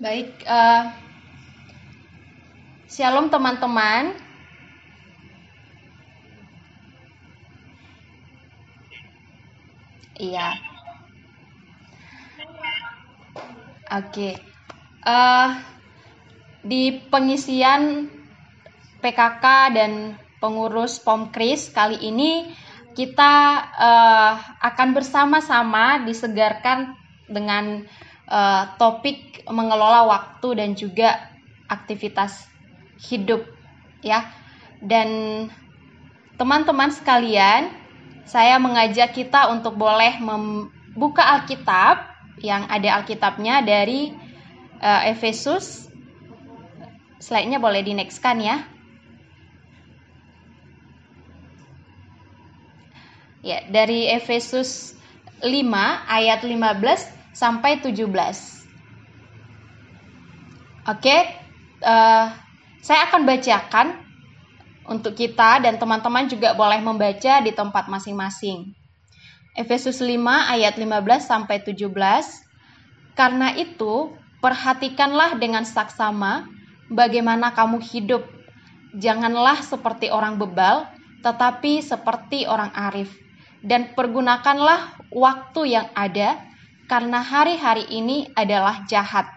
Baik, uh, shalom teman-teman. Iya. Oke. Okay. Uh, eh, di pengisian PKK dan pengurus Pomkris kali ini kita uh, akan bersama-sama disegarkan dengan uh, topik mengelola waktu dan juga aktivitas hidup ya. Dan teman-teman sekalian, saya mengajak kita untuk boleh membuka Alkitab yang ada Alkitabnya dari uh, Efesus. Slide-nya boleh di next kan ya. Ya, dari Efesus 5 ayat 15 sampai 17. Oke, uh, saya akan bacakan untuk kita dan teman-teman juga boleh membaca di tempat masing-masing. Efesus 5 ayat 15 sampai 17. Karena itu, perhatikanlah dengan saksama bagaimana kamu hidup. Janganlah seperti orang bebal, tetapi seperti orang arif. Dan pergunakanlah waktu yang ada karena hari-hari ini adalah jahat.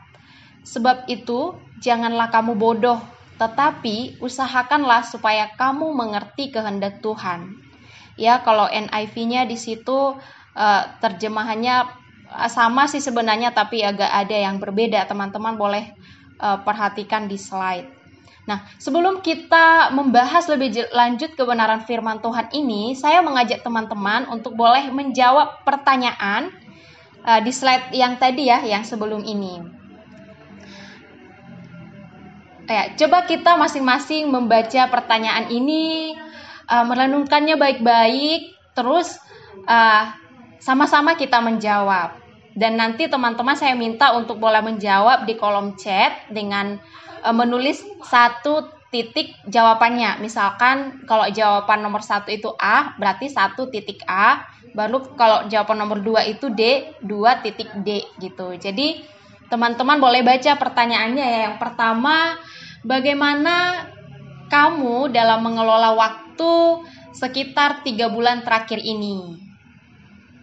Sebab itu, janganlah kamu bodoh, tetapi usahakanlah supaya kamu mengerti kehendak Tuhan. Ya, kalau NIV-nya di situ uh, terjemahannya eh, sama sih sebenarnya, tapi agak ada yang berbeda. Teman-teman boleh uh, perhatikan di slide. Nah, sebelum kita membahas lebih lanjut kebenaran firman Tuhan ini, saya mengajak teman-teman untuk boleh menjawab pertanyaan uh, di slide yang tadi ya, yang sebelum ini. Ya, coba kita masing-masing membaca pertanyaan ini, uh, merenungkannya baik-baik, terus sama sama-sama kita menjawab. Dan nanti teman-teman saya minta untuk boleh menjawab di kolom chat dengan uh, menulis satu titik jawabannya. Misalkan kalau jawaban nomor satu itu A, berarti satu titik A. Baru kalau jawaban nomor 2 itu D, 2 titik D gitu. Jadi teman-teman boleh baca pertanyaannya ya. Yang pertama, bagaimana kamu dalam mengelola waktu sekitar tiga bulan terakhir ini?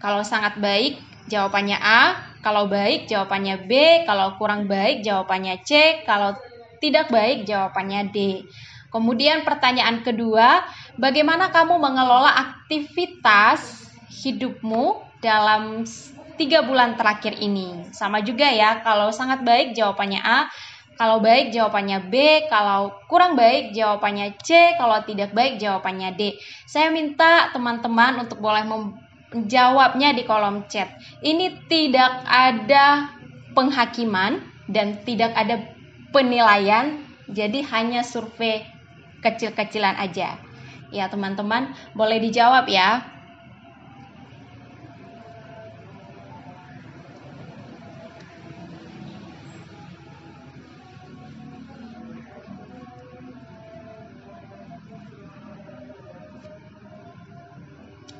Kalau sangat baik, jawabannya A. Kalau baik, jawabannya B. Kalau kurang baik, jawabannya C. Kalau tidak baik, jawabannya D. Kemudian pertanyaan kedua, bagaimana kamu mengelola aktivitas hidupmu dalam tiga bulan terakhir ini? Sama juga ya, kalau sangat baik jawabannya A, kalau baik jawabannya B, kalau kurang baik jawabannya C, kalau tidak baik jawabannya D. Saya minta teman-teman untuk boleh menjawabnya di kolom chat. Ini tidak ada penghakiman dan tidak ada penilaian, jadi hanya survei kecil-kecilan aja. Ya, teman-teman, boleh dijawab ya.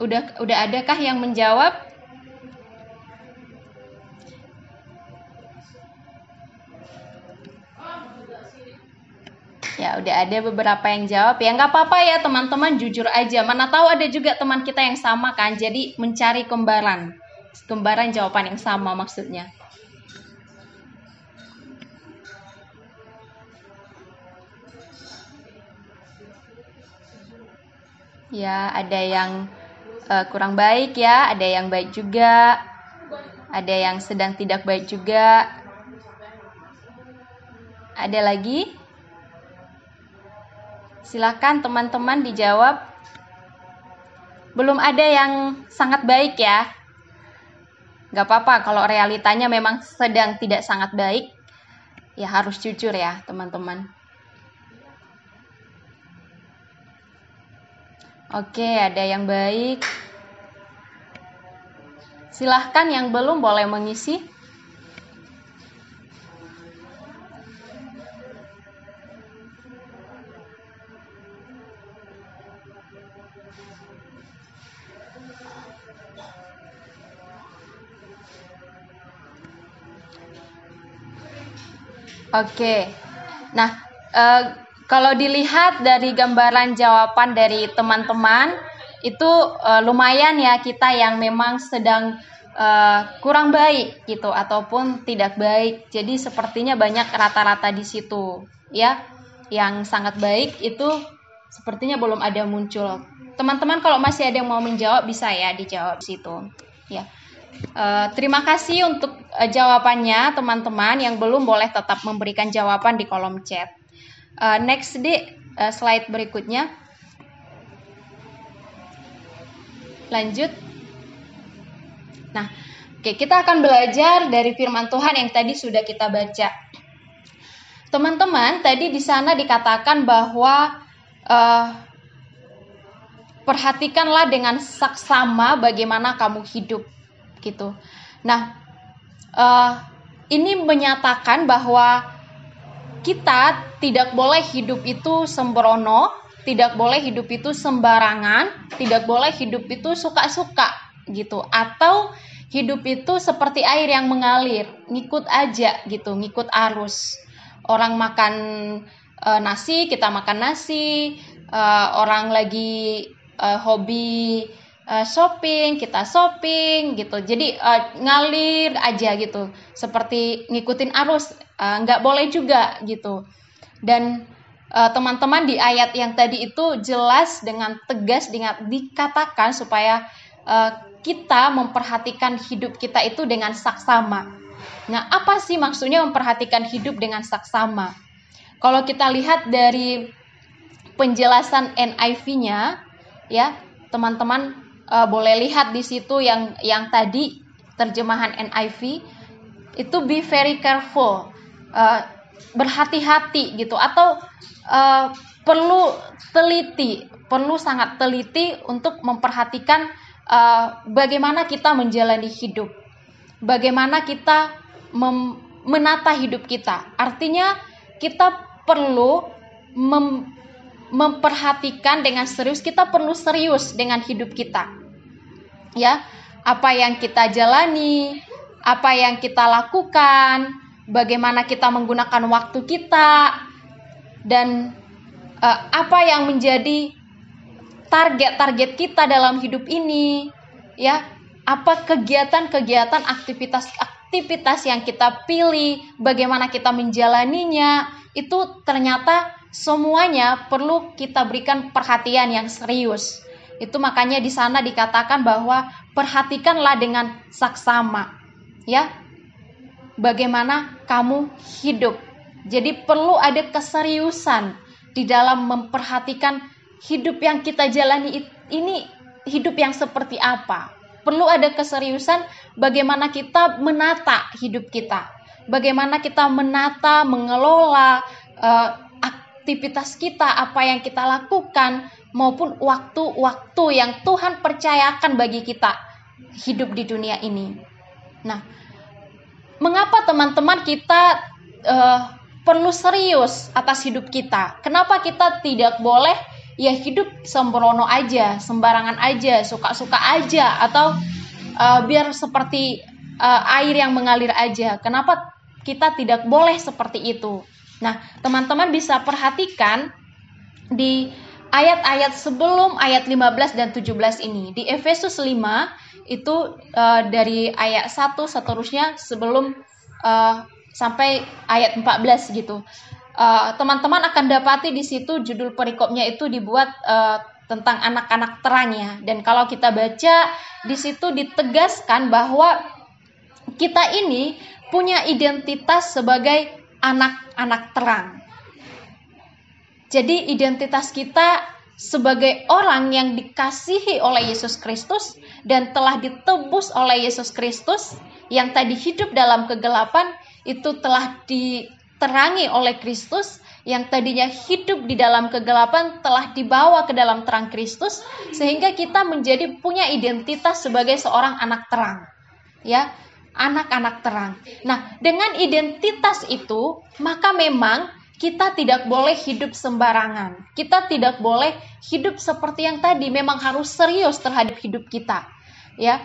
Udah udah adakah yang menjawab? Ya udah ada beberapa yang jawab ya nggak apa-apa ya teman-teman jujur aja. Mana tahu ada juga teman kita yang sama kan. Jadi mencari kembaran, kembaran jawaban yang sama maksudnya. Ya ada yang uh, kurang baik ya, ada yang baik juga, ada yang sedang tidak baik juga. Ada lagi? Silakan teman-teman dijawab. Belum ada yang sangat baik ya. Gak apa-apa kalau realitanya memang sedang tidak sangat baik. Ya harus jujur ya teman-teman. Oke, ada yang baik. Silahkan yang belum boleh mengisi. Oke. Nah, uh, kalau dilihat dari gambaran jawaban dari teman-teman itu uh, lumayan ya kita yang memang sedang uh, kurang baik gitu ataupun tidak baik. Jadi sepertinya banyak rata-rata di situ ya. Yang sangat baik itu sepertinya belum ada muncul. Teman-teman kalau masih ada yang mau menjawab bisa ya dijawab situ. Ya. Uh, terima kasih untuk uh, jawabannya teman-teman yang belum boleh tetap memberikan jawaban di kolom chat. Uh, next di uh, slide berikutnya. Lanjut. Nah, oke kita akan belajar dari firman Tuhan yang tadi sudah kita baca. Teman-teman, tadi di sana dikatakan bahwa uh, perhatikanlah dengan saksama bagaimana kamu hidup gitu. Nah, uh, ini menyatakan bahwa kita tidak boleh hidup itu sembrono, tidak boleh hidup itu sembarangan, tidak boleh hidup itu suka-suka gitu, atau hidup itu seperti air yang mengalir, ngikut aja gitu, ngikut arus. Orang makan e, nasi, kita makan nasi, e, orang lagi e, hobi uh, shopping, kita shopping gitu. Jadi uh, ngalir aja gitu, seperti ngikutin arus, uh, nggak boleh juga gitu. Dan teman-teman uh, di ayat yang tadi itu jelas dengan tegas dengan dikatakan supaya uh, kita memperhatikan hidup kita itu dengan saksama. Nah, apa sih maksudnya memperhatikan hidup dengan saksama? Kalau kita lihat dari penjelasan NIV-nya, ya, teman-teman uh, boleh lihat di situ yang yang tadi terjemahan NIV itu be very careful. Uh, berhati-hati gitu. Atau uh, perlu teliti perlu sangat teliti untuk memperhatikan uh, bagaimana kita menjalani hidup. Bagaimana kita menata hidup kita. Artinya kita perlu mem memperhatikan dengan serius kita perlu serius dengan hidup kita ya apa yang kita jalani, apa yang kita lakukan, bagaimana kita menggunakan waktu kita, dan uh, apa yang menjadi target-target kita dalam hidup ini, ya. Apa kegiatan-kegiatan aktivitas-aktivitas yang kita pilih, bagaimana kita menjalaninya, itu ternyata semuanya perlu kita berikan perhatian yang serius itu makanya di sana dikatakan bahwa perhatikanlah dengan saksama. Ya. Bagaimana kamu hidup. Jadi perlu ada keseriusan di dalam memperhatikan hidup yang kita jalani ini hidup yang seperti apa. Perlu ada keseriusan bagaimana kita menata hidup kita. Bagaimana kita menata, mengelola uh, aktivitas kita, apa yang kita lakukan, maupun waktu-waktu yang Tuhan percayakan bagi kita hidup di dunia ini. Nah, mengapa teman-teman kita uh, perlu serius atas hidup kita? Kenapa kita tidak boleh ya hidup sembrono aja, sembarangan aja, suka-suka aja, atau uh, biar seperti uh, air yang mengalir aja? Kenapa kita tidak boleh seperti itu? Nah, teman-teman bisa perhatikan di ayat-ayat sebelum ayat 15 dan 17 ini. Di Efesus 5 itu uh, dari ayat 1 seterusnya sebelum uh, sampai ayat 14 gitu. Eh, teman-teman uh, akan dapati di situ judul perikopnya itu dibuat uh, tentang anak-anak terangnya dan kalau kita baca di situ ditegaskan bahwa kita ini punya identitas sebagai anak-anak terang. Jadi identitas kita sebagai orang yang dikasihi oleh Yesus Kristus dan telah ditebus oleh Yesus Kristus yang tadi hidup dalam kegelapan itu telah diterangi oleh Kristus yang tadinya hidup di dalam kegelapan telah dibawa ke dalam terang Kristus sehingga kita menjadi punya identitas sebagai seorang anak terang. Ya, anak-anak terang. Nah, dengan identitas itu, maka memang kita tidak boleh hidup sembarangan. Kita tidak boleh hidup seperti yang tadi, memang harus serius terhadap hidup kita. Ya.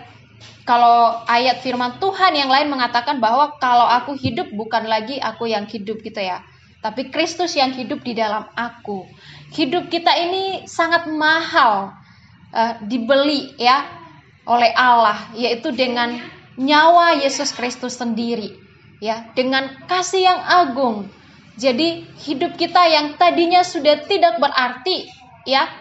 kalau ayat firman Tuhan yang lain mengatakan bahwa kalau aku hidup bukan lagi aku yang hidup gitu ya. Tapi Kristus yang hidup di dalam aku. Hidup kita ini sangat mahal uh, dibeli ya oleh Allah yaitu dengan nyawa Yesus Kristus sendiri ya dengan kasih yang agung. Jadi hidup kita yang tadinya sudah tidak berarti ya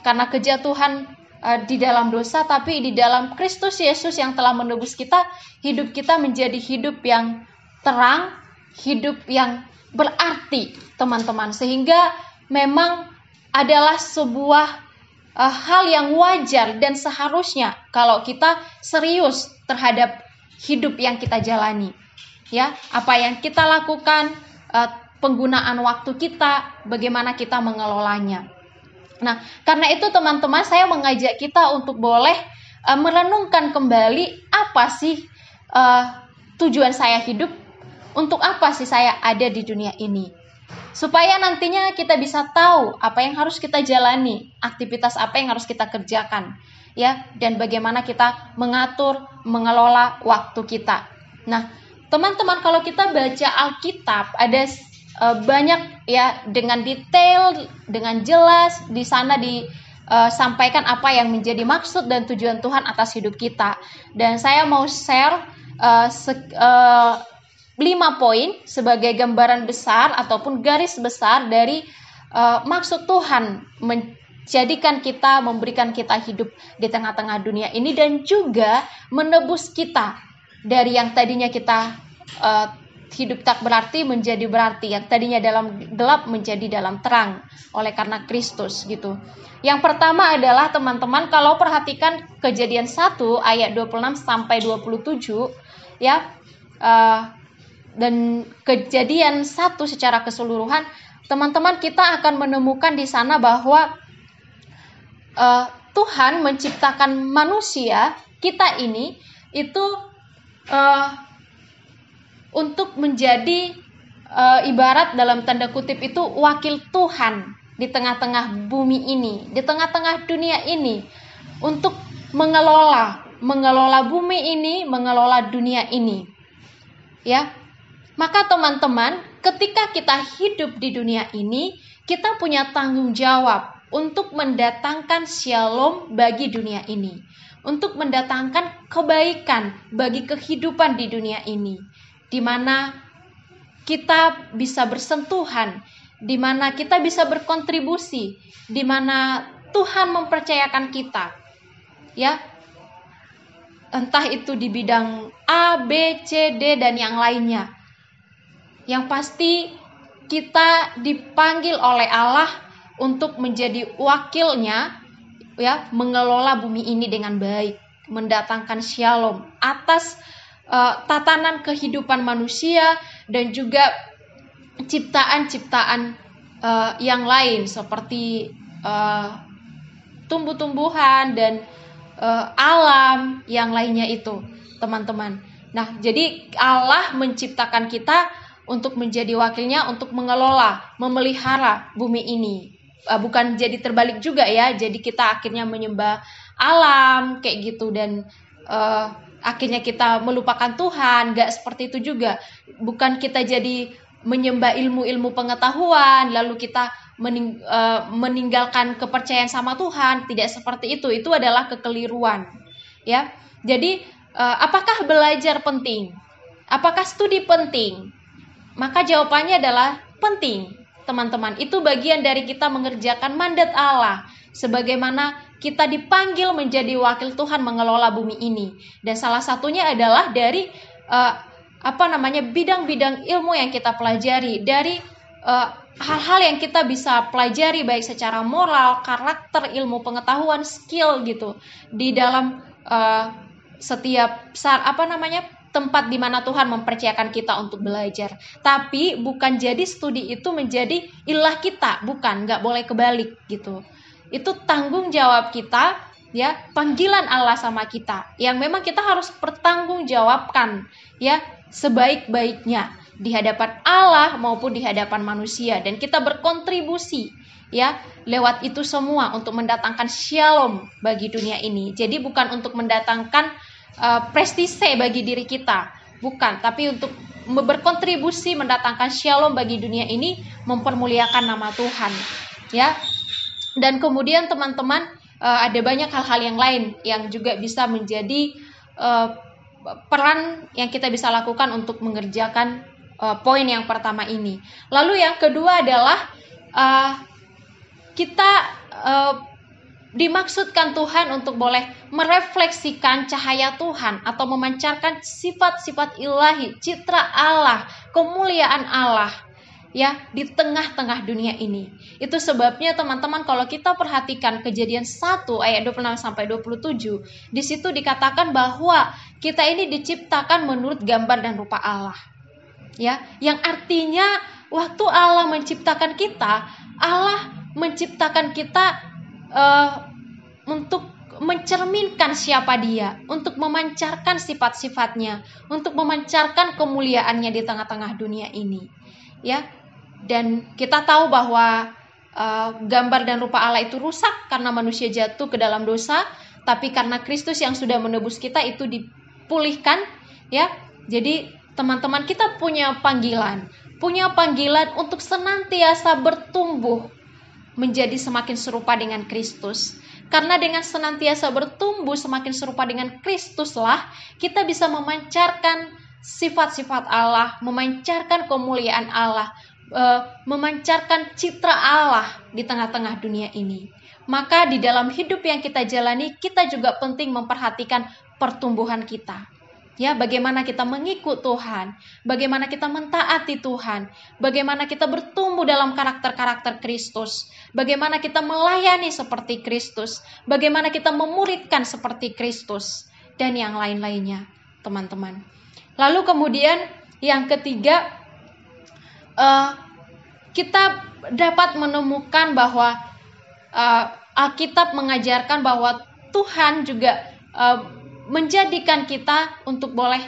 karena kejatuhan uh, di dalam dosa tapi di dalam Kristus Yesus yang telah menebus kita hidup kita menjadi hidup yang terang hidup yang berarti teman-teman. Sehingga memang adalah sebuah uh, hal yang wajar dan seharusnya kalau kita serius terhadap hidup yang kita jalani ya. Apa yang kita lakukan uh, penggunaan waktu kita bagaimana kita mengelolanya Nah, karena itu teman-teman saya mengajak kita untuk boleh uh, merenungkan kembali apa sih uh, tujuan saya hidup, untuk apa sih saya ada di dunia ini. Supaya nantinya kita bisa tahu apa yang harus kita jalani, aktivitas apa yang harus kita kerjakan, ya, dan bagaimana kita mengatur, mengelola waktu kita. Nah, teman-teman kalau kita baca Alkitab ada uh, banyak ya dengan detail, dengan jelas di sana disampaikan uh, apa yang menjadi maksud dan tujuan Tuhan atas hidup kita. Dan saya mau share uh, uh, lima poin sebagai gambaran besar ataupun garis besar dari uh, maksud Tuhan menjadikan kita, memberikan kita hidup di tengah-tengah dunia ini dan juga menebus kita dari yang tadinya kita uh, hidup tak berarti menjadi berarti yang tadinya dalam gelap menjadi dalam terang oleh karena Kristus gitu. Yang pertama adalah teman-teman kalau perhatikan kejadian 1 ayat 26 sampai 27 ya uh, dan kejadian satu secara keseluruhan teman-teman kita akan menemukan di sana bahwa uh, Tuhan menciptakan manusia kita ini itu uh, untuk menjadi e, ibarat dalam tanda kutip itu wakil Tuhan di tengah-tengah bumi ini, di tengah-tengah dunia ini untuk mengelola, mengelola bumi ini, mengelola dunia ini. Ya. Maka teman-teman, ketika kita hidup di dunia ini, kita punya tanggung jawab untuk mendatangkan shalom bagi dunia ini, untuk mendatangkan kebaikan bagi kehidupan di dunia ini di mana kita bisa bersentuhan, di mana kita bisa berkontribusi, di mana Tuhan mempercayakan kita. Ya. Entah itu di bidang A, B, C, D dan yang lainnya. Yang pasti kita dipanggil oleh Allah untuk menjadi wakilnya ya, mengelola bumi ini dengan baik, mendatangkan shalom atas uh, tatanan kehidupan manusia dan juga ciptaan-ciptaan uh, yang lain seperti uh, tumbuh-tumbuhan dan uh, alam yang lainnya itu, teman-teman. Nah, jadi Allah menciptakan kita untuk menjadi wakilnya untuk mengelola, memelihara bumi ini. Uh, bukan jadi terbalik juga ya. Jadi kita akhirnya menyembah alam kayak gitu dan uh, akhirnya kita melupakan Tuhan, gak seperti itu juga. Bukan kita jadi menyembah ilmu-ilmu pengetahuan, lalu kita mening, uh, meninggalkan kepercayaan sama Tuhan, tidak seperti itu. Itu adalah kekeliruan. Ya. Jadi uh, apakah belajar penting? Apakah studi penting? Maka jawabannya adalah penting, teman-teman. Itu bagian dari kita mengerjakan mandat Allah sebagaimana kita dipanggil menjadi wakil Tuhan mengelola bumi ini. Dan salah satunya adalah dari uh, apa namanya bidang-bidang ilmu yang kita pelajari dari eh, hal-hal yang kita bisa pelajari baik secara moral, karakter, ilmu pengetahuan, skill gitu di dalam uh, setiap apa namanya tempat di mana Tuhan mempercayakan kita untuk belajar. Tapi bukan jadi studi itu menjadi ilah kita, bukan, nggak boleh kebalik gitu itu tanggung jawab kita ya panggilan Allah sama kita yang memang kita harus pertanggungjawabkan ya sebaik-baiknya di hadapan Allah maupun di hadapan manusia dan kita berkontribusi ya lewat itu semua untuk mendatangkan shalom bagi dunia ini. Jadi bukan untuk mendatangkan uh, prestise bagi diri kita, bukan, tapi untuk berkontribusi mendatangkan shalom bagi dunia ini, mempermuliakan nama Tuhan, ya. Dan kemudian teman-teman uh, ada banyak hal-hal yang lain yang juga bisa menjadi uh, peran yang kita bisa lakukan untuk mengerjakan uh, poin yang pertama ini. Lalu yang kedua adalah uh, kita uh, dimaksudkan Tuhan untuk boleh merefleksikan cahaya Tuhan atau memancarkan sifat-sifat ilahi, citra Allah, kemuliaan Allah ya di tengah-tengah dunia ini. Itu sebabnya teman-teman kalau kita perhatikan kejadian 1 ayat 26 sampai 27, di situ dikatakan bahwa kita ini diciptakan menurut gambar dan rupa Allah. Ya, yang artinya waktu Allah menciptakan kita, Allah menciptakan kita uh, untuk mencerminkan siapa dia, untuk memancarkan sifat-sifatnya, untuk memancarkan kemuliaannya di tengah-tengah dunia ini. Ya, dan kita tahu bahwa uh, gambar dan rupa Allah itu rusak karena manusia jatuh ke dalam dosa, tapi karena Kristus yang sudah menebus kita itu dipulihkan, ya. Jadi teman-teman kita punya panggilan, punya panggilan untuk senantiasa bertumbuh menjadi semakin serupa dengan Kristus. Karena dengan senantiasa bertumbuh semakin serupa dengan Kristuslah kita bisa memancarkan sifat-sifat Allah, memancarkan kemuliaan Allah, uh, memancarkan citra Allah di tengah-tengah dunia ini. Maka di dalam hidup yang kita jalani, kita juga penting memperhatikan pertumbuhan kita. Ya, bagaimana kita mengikut Tuhan, bagaimana kita mentaati Tuhan, bagaimana kita bertumbuh dalam karakter-karakter Kristus, bagaimana kita melayani seperti Kristus, bagaimana kita memuridkan seperti Kristus, dan yang lain-lainnya, teman-teman. Lalu kemudian yang ketiga, uh, kita dapat menemukan bahwa uh, Alkitab mengajarkan bahwa Tuhan juga uh, menjadikan kita untuk boleh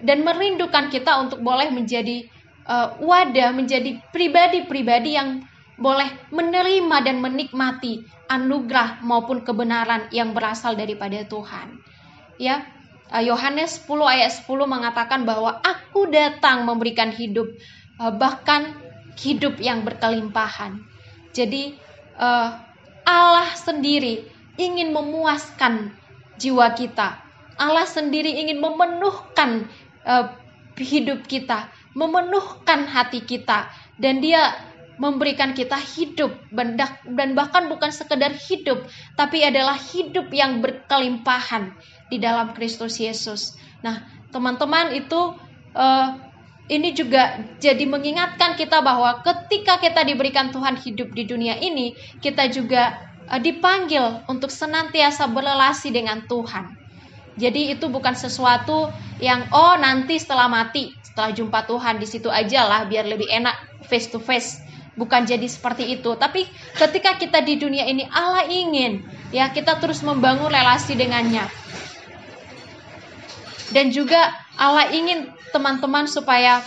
dan merindukan kita untuk boleh menjadi uh, wadah, menjadi pribadi-pribadi yang boleh menerima dan menikmati anugerah maupun kebenaran yang berasal daripada Tuhan. Ya, Yohanes 10 ayat 10 mengatakan bahwa aku datang memberikan hidup bahkan hidup yang berkelimpahan. Jadi uh, Allah sendiri ingin memuaskan jiwa kita. Allah sendiri ingin memenuhkan uh, hidup kita, memenuhkan hati kita dan dia memberikan kita hidup dan bahkan bukan sekedar hidup tapi adalah hidup yang berkelimpahan di dalam Kristus Yesus. Nah, teman-teman itu uh, ini juga jadi mengingatkan kita bahwa ketika kita diberikan Tuhan hidup di dunia ini, kita juga uh, dipanggil untuk senantiasa berrelasi dengan Tuhan. Jadi itu bukan sesuatu yang oh nanti setelah mati, setelah jumpa Tuhan di situ aja lah biar lebih enak face to face. Bukan jadi seperti itu, tapi ketika kita di dunia ini Allah ingin ya kita terus membangun relasi dengannya. Dan juga Allah ingin teman-teman supaya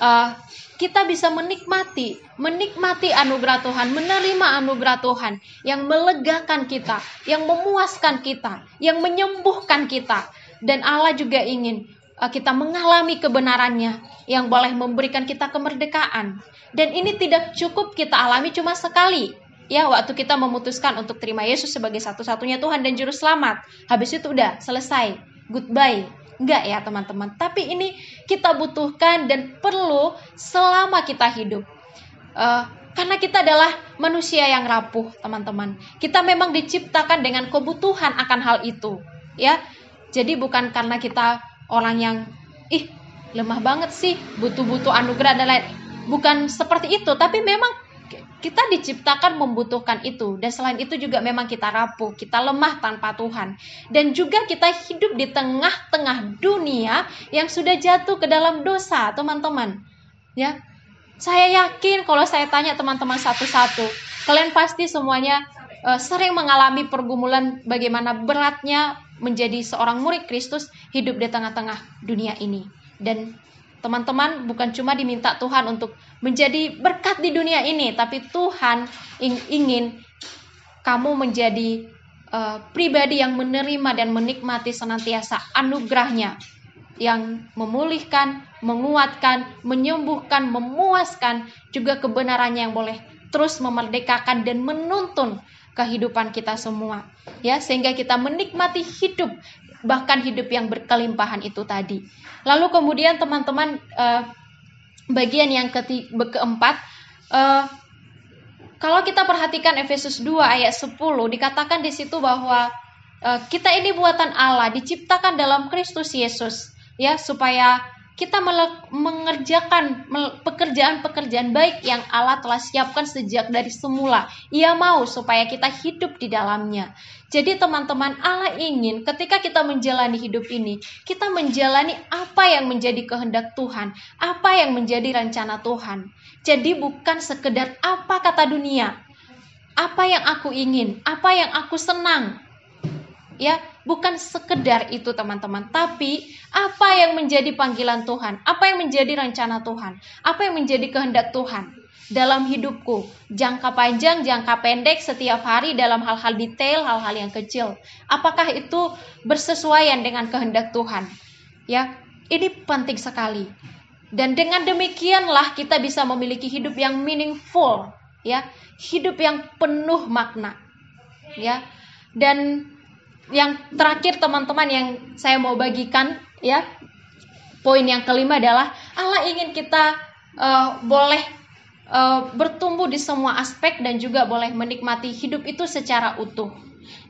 uh, kita bisa menikmati, menikmati anugerah Tuhan, menerima anugerah Tuhan yang melegakan kita, yang memuaskan kita, yang menyembuhkan kita. Dan Allah juga ingin uh, kita mengalami kebenarannya yang boleh memberikan kita kemerdekaan. Dan ini tidak cukup kita alami cuma sekali. Ya, waktu kita memutuskan untuk terima Yesus sebagai satu-satunya Tuhan dan Juru Selamat. Habis itu udah selesai. Goodbye Enggak ya teman-teman. Tapi ini kita butuhkan dan perlu selama kita hidup. Uh, karena kita adalah manusia yang rapuh, teman-teman. Kita memang diciptakan dengan kebutuhan akan hal itu, ya. Jadi bukan karena kita orang yang ih lemah banget sih, butuh-butuh anugerah dan lain. Bukan seperti itu, tapi memang kita diciptakan membutuhkan itu dan selain itu juga memang kita rapuh, kita lemah tanpa Tuhan dan juga kita hidup di tengah-tengah dunia yang sudah jatuh ke dalam dosa, teman-teman. Ya. Saya yakin kalau saya tanya teman-teman satu-satu, kalian pasti semuanya uh, sering mengalami pergumulan bagaimana beratnya menjadi seorang murid Kristus hidup di tengah-tengah dunia ini. Dan Teman-teman bukan cuma diminta Tuhan untuk menjadi berkat di dunia ini, tapi Tuhan ingin kamu menjadi uh, pribadi yang menerima dan menikmati senantiasa anugerahnya yang memulihkan, menguatkan, menyembuhkan, memuaskan, juga kebenarannya yang boleh terus memerdekakan dan menuntun kehidupan kita semua. Ya, sehingga kita menikmati hidup bahkan hidup yang berkelimpahan itu tadi. Lalu kemudian teman-teman uh, bagian yang ketiga, keempat uh, kalau kita perhatikan Efesus 2 ayat 10 dikatakan di situ bahwa uh, kita ini buatan Allah diciptakan dalam Kristus Yesus ya supaya kita mengerjakan pekerjaan-pekerjaan baik yang Allah telah siapkan sejak dari semula. Ia mau supaya kita hidup di dalamnya. Jadi teman-teman, Allah ingin ketika kita menjalani hidup ini, kita menjalani apa yang menjadi kehendak Tuhan, apa yang menjadi rencana Tuhan. Jadi bukan sekedar apa kata dunia, apa yang aku ingin, apa yang aku senang. Ya, bukan sekedar itu teman-teman, tapi apa yang menjadi panggilan Tuhan, apa yang menjadi rencana Tuhan, apa yang menjadi kehendak Tuhan dalam hidupku, jangka panjang, jangka pendek, setiap hari dalam hal-hal detail, hal-hal yang kecil. Apakah itu bersesuaian dengan kehendak Tuhan? Ya, ini penting sekali. Dan dengan demikianlah kita bisa memiliki hidup yang meaningful, ya, hidup yang penuh makna. Ya. Dan yang terakhir teman-teman yang saya mau bagikan ya. Poin yang kelima adalah Allah ingin kita uh, boleh uh, bertumbuh di semua aspek dan juga boleh menikmati hidup itu secara utuh.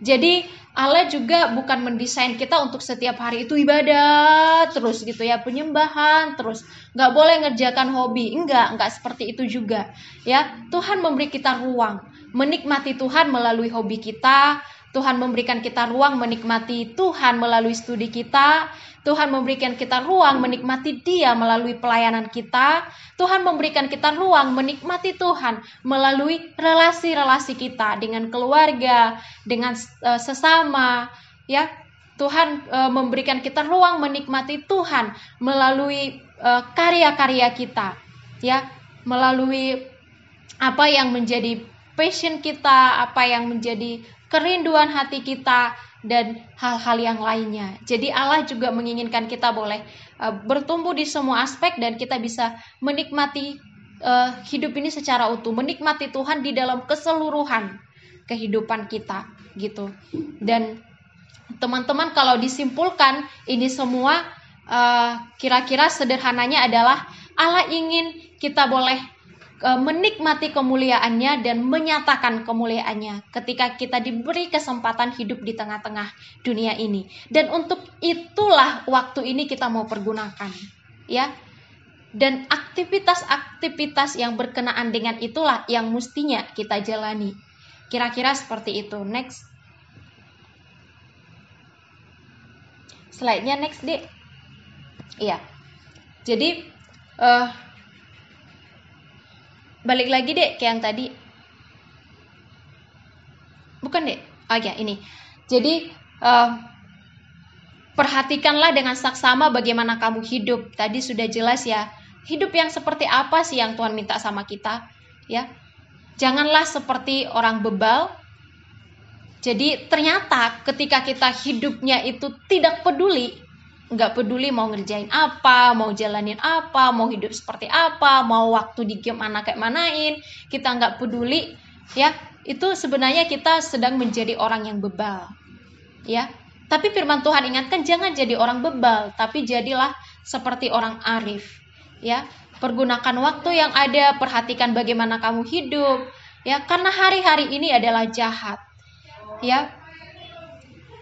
Jadi Allah juga bukan mendesain kita untuk setiap hari itu ibadah terus gitu ya penyembahan terus nggak boleh ngerjakan hobi. Enggak enggak seperti itu juga ya. Tuhan memberi kita ruang menikmati Tuhan melalui hobi kita Tuhan memberikan kita ruang menikmati Tuhan melalui studi kita. Tuhan memberikan kita ruang menikmati Dia melalui pelayanan kita. Tuhan memberikan kita ruang menikmati Tuhan melalui relasi-relasi kita dengan keluarga, dengan uh, sesama, ya. Tuhan uh, memberikan kita ruang menikmati Tuhan melalui uh, karya-karya kita, ya, melalui apa yang menjadi passion kita, apa yang menjadi kerinduan hati kita, dan hal-hal yang lainnya. Jadi Allah juga menginginkan kita boleh uh, bertumbuh di semua aspek dan kita bisa menikmati uh, hidup ini secara utuh, menikmati Tuhan di dalam keseluruhan kehidupan kita gitu. Dan teman-teman kalau disimpulkan ini semua uh, kira-kira sederhananya adalah Allah ingin kita boleh menikmati kemuliaannya dan menyatakan kemuliaannya ketika kita diberi kesempatan hidup di tengah-tengah dunia ini. Dan untuk itulah waktu ini kita mau pergunakan, ya. Dan aktivitas-aktivitas yang berkenaan dengan itulah yang mestinya kita jalani. Kira-kira seperti itu. Next. Slide-nya next, Dek. Iya. Jadi uh, balik lagi deh kayak yang tadi. Bukan deh oh ya ini. Jadi uh, perhatikanlah dengan saksama bagaimana kamu hidup. Tadi sudah jelas ya. Hidup yang seperti apa sih yang Tuhan minta sama kita ya? Janganlah seperti orang bebal. Jadi ternyata ketika kita hidupnya itu tidak peduli nggak peduli mau ngerjain apa, mau jalanin apa, mau hidup seperti apa, mau waktu di game mana kayak manain, kita nggak peduli, ya itu sebenarnya kita sedang menjadi orang yang bebal, ya. Tapi firman Tuhan ingatkan jangan jadi orang bebal, tapi jadilah seperti orang arif, ya. Pergunakan waktu yang ada, perhatikan bagaimana kamu hidup, ya. Karena hari-hari ini adalah jahat, ya.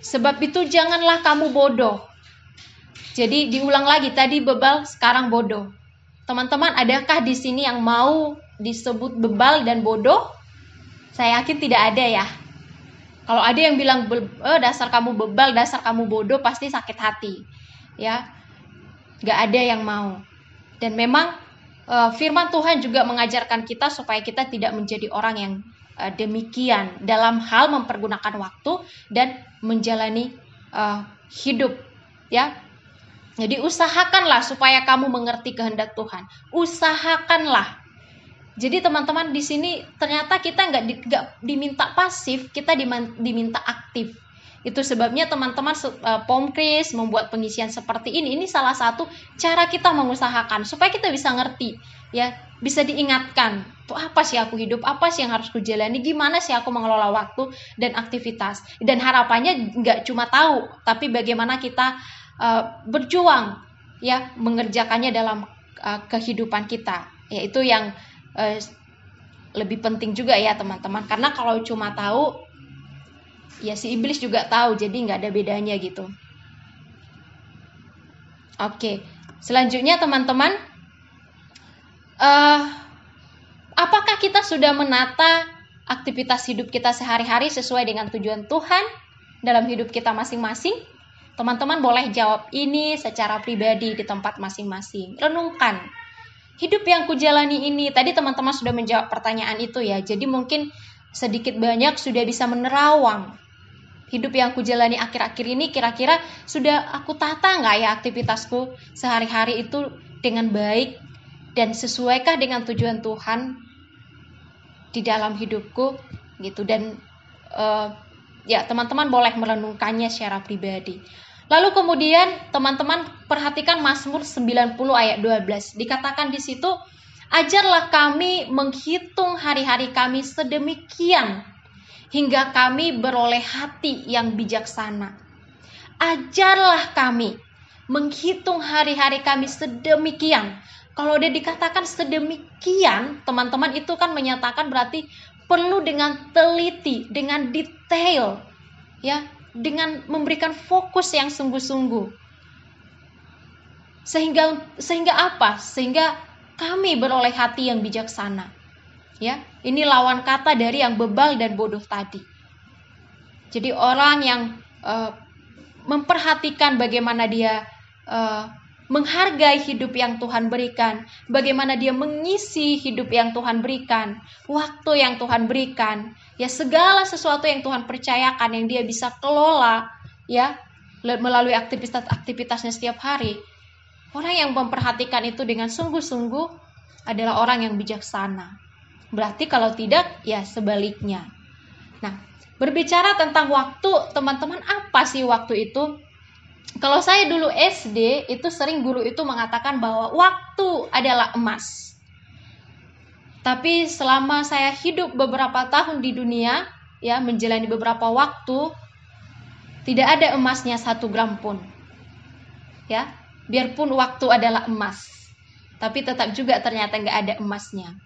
Sebab itu janganlah kamu bodoh, jadi diulang lagi tadi bebal sekarang bodoh. Teman-teman, adakah di sini yang mau disebut bebal dan bodoh? Saya yakin tidak ada ya. Kalau ada yang bilang oh, dasar kamu bebal, dasar kamu bodoh, pasti sakit hati. Ya, nggak ada yang mau. Dan memang uh, firman Tuhan juga mengajarkan kita supaya kita tidak menjadi orang yang uh, demikian dalam hal mempergunakan waktu dan menjalani hidup. Ya, jadi usahakanlah supaya kamu mengerti kehendak Tuhan. Usahakanlah. Jadi teman-teman di sini ternyata kita nggak di, diminta pasif, kita diminta aktif. Itu sebabnya teman-teman uh, Pomkris membuat pengisian seperti ini. Ini salah satu cara kita mengusahakan supaya kita bisa ngerti, ya, bisa diingatkan. Tuh apa sih aku hidup? Apa sih yang harus kujalani? Gimana sih aku mengelola waktu dan aktivitas? Dan harapannya nggak cuma tahu, tapi bagaimana kita uh, berjuang, ya, mengerjakannya dalam uh, kehidupan kita. Yaitu yang uh, lebih penting juga ya teman-teman. Karena kalau cuma tahu ya si iblis juga tahu. Jadi nggak ada bedanya gitu. Oke. Selanjutnya teman-teman uh, apakah kita sudah menata aktivitas hidup kita sehari-hari sesuai dengan tujuan Tuhan dalam hidup kita masing-masing teman-teman boleh jawab ini secara pribadi di tempat masing-masing renungkan hidup yang kujalani ini tadi teman-teman sudah menjawab pertanyaan itu ya jadi mungkin sedikit banyak sudah bisa menerawang hidup yang aku jalani akhir-akhir ini kira-kira sudah aku tata nggak ya aktivitasku sehari-hari itu dengan baik dan sesuaikah dengan tujuan Tuhan di dalam hidupku gitu dan uh, ya teman-teman boleh merenungkannya secara pribadi. Lalu kemudian teman-teman perhatikan Mazmur 90 ayat 12. Dikatakan di situ, ajarlah kami menghitung hari-hari kami sedemikian hingga kami beroleh hati yang bijaksana. Ajarlah kami menghitung hari-hari kami sedemikian. Kalau dia dikatakan sedemikian, teman-teman itu kan menyatakan berarti perlu dengan teliti, dengan detail, ya, dengan memberikan fokus yang sungguh-sungguh. Sehingga sehingga apa? Sehingga kami beroleh hati yang bijaksana. Ya, ini lawan kata dari yang bebal dan bodoh tadi. Jadi orang yang uh, memperhatikan bagaimana dia uh, menghargai hidup yang Tuhan berikan, bagaimana dia mengisi hidup yang Tuhan berikan, waktu yang Tuhan berikan, ya segala sesuatu yang Tuhan percayakan yang dia bisa kelola, ya melalui aktivitas-aktivitasnya setiap hari. Orang yang memperhatikan itu dengan sungguh-sungguh adalah orang yang bijaksana. Berarti kalau tidak, ya sebaliknya. Nah, berbicara tentang waktu, teman-teman apa sih waktu itu? Kalau saya dulu SD, itu sering guru itu mengatakan bahwa waktu adalah emas. Tapi selama saya hidup beberapa tahun di dunia, ya menjalani beberapa waktu, tidak ada emasnya satu gram pun. Ya, biarpun waktu adalah emas, tapi tetap juga ternyata nggak ada emasnya.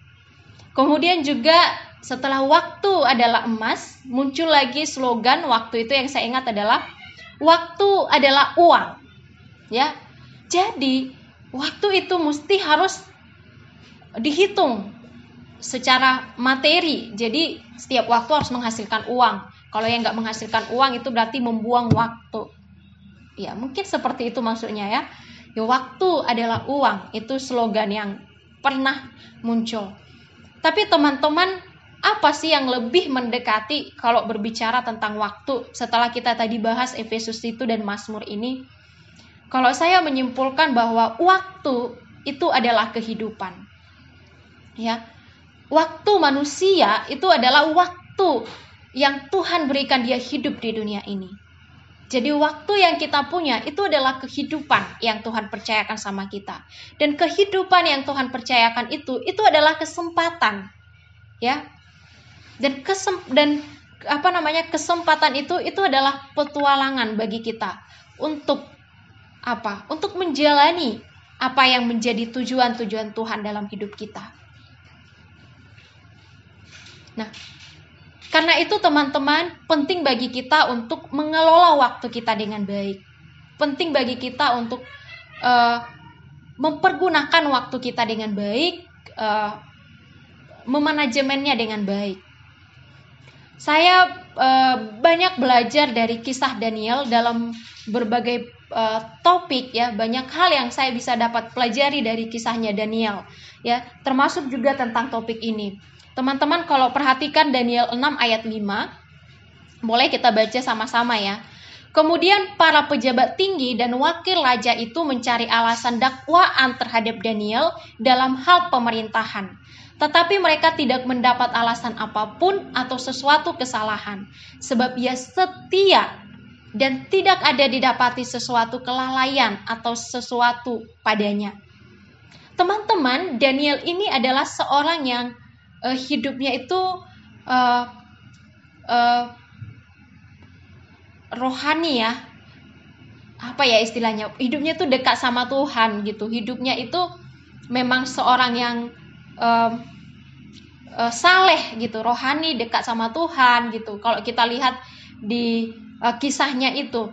Kemudian juga setelah waktu adalah emas, muncul lagi slogan waktu itu yang saya ingat adalah waktu adalah uang. Ya. Jadi, waktu itu mesti harus dihitung secara materi. Jadi, setiap waktu harus menghasilkan uang. Kalau yang nggak menghasilkan uang itu berarti membuang waktu. Ya, mungkin seperti itu maksudnya ya. Ya, waktu adalah uang. Itu slogan yang pernah muncul. Tapi teman-teman, apa sih yang lebih mendekati kalau berbicara tentang waktu setelah kita tadi bahas Efesus itu dan Mazmur ini? Kalau saya menyimpulkan bahwa waktu itu adalah kehidupan. Ya. Waktu manusia itu adalah waktu yang Tuhan berikan dia hidup di dunia ini. Jadi waktu yang kita punya itu adalah kehidupan yang Tuhan percayakan sama kita. Dan kehidupan yang Tuhan percayakan itu itu adalah kesempatan. Ya. Dan kesem dan apa namanya? kesempatan itu itu adalah petualangan bagi kita untuk apa? Untuk menjalani apa yang menjadi tujuan-tujuan Tuhan dalam hidup kita. Nah, karena itu teman-teman penting bagi kita untuk mengelola waktu kita dengan baik. Penting bagi kita untuk uh, mempergunakan waktu kita dengan baik, uh, memanajemennya dengan baik. Saya uh, banyak belajar dari kisah Daniel dalam berbagai uh, topik ya, banyak hal yang saya bisa dapat pelajari dari kisahnya Daniel ya, termasuk juga tentang topik ini. Teman-teman kalau perhatikan Daniel 6 ayat 5, boleh kita baca sama-sama ya. Kemudian para pejabat tinggi dan wakil raja itu mencari alasan dakwaan terhadap Daniel dalam hal pemerintahan. Tetapi mereka tidak mendapat alasan apa pun atau sesuatu kesalahan, sebab ia setia dan tidak ada didapati sesuatu kelalaian atau sesuatu padanya. Teman-teman, Daniel ini adalah seorang yang uh, hidupnya itu uh, uh, rohani ya. Apa ya istilahnya? Hidupnya tuh dekat sama Tuhan gitu. Hidupnya itu memang seorang yang um, uh, saleh gitu rohani dekat sama Tuhan gitu. Kalau kita lihat di uh, kisahnya itu.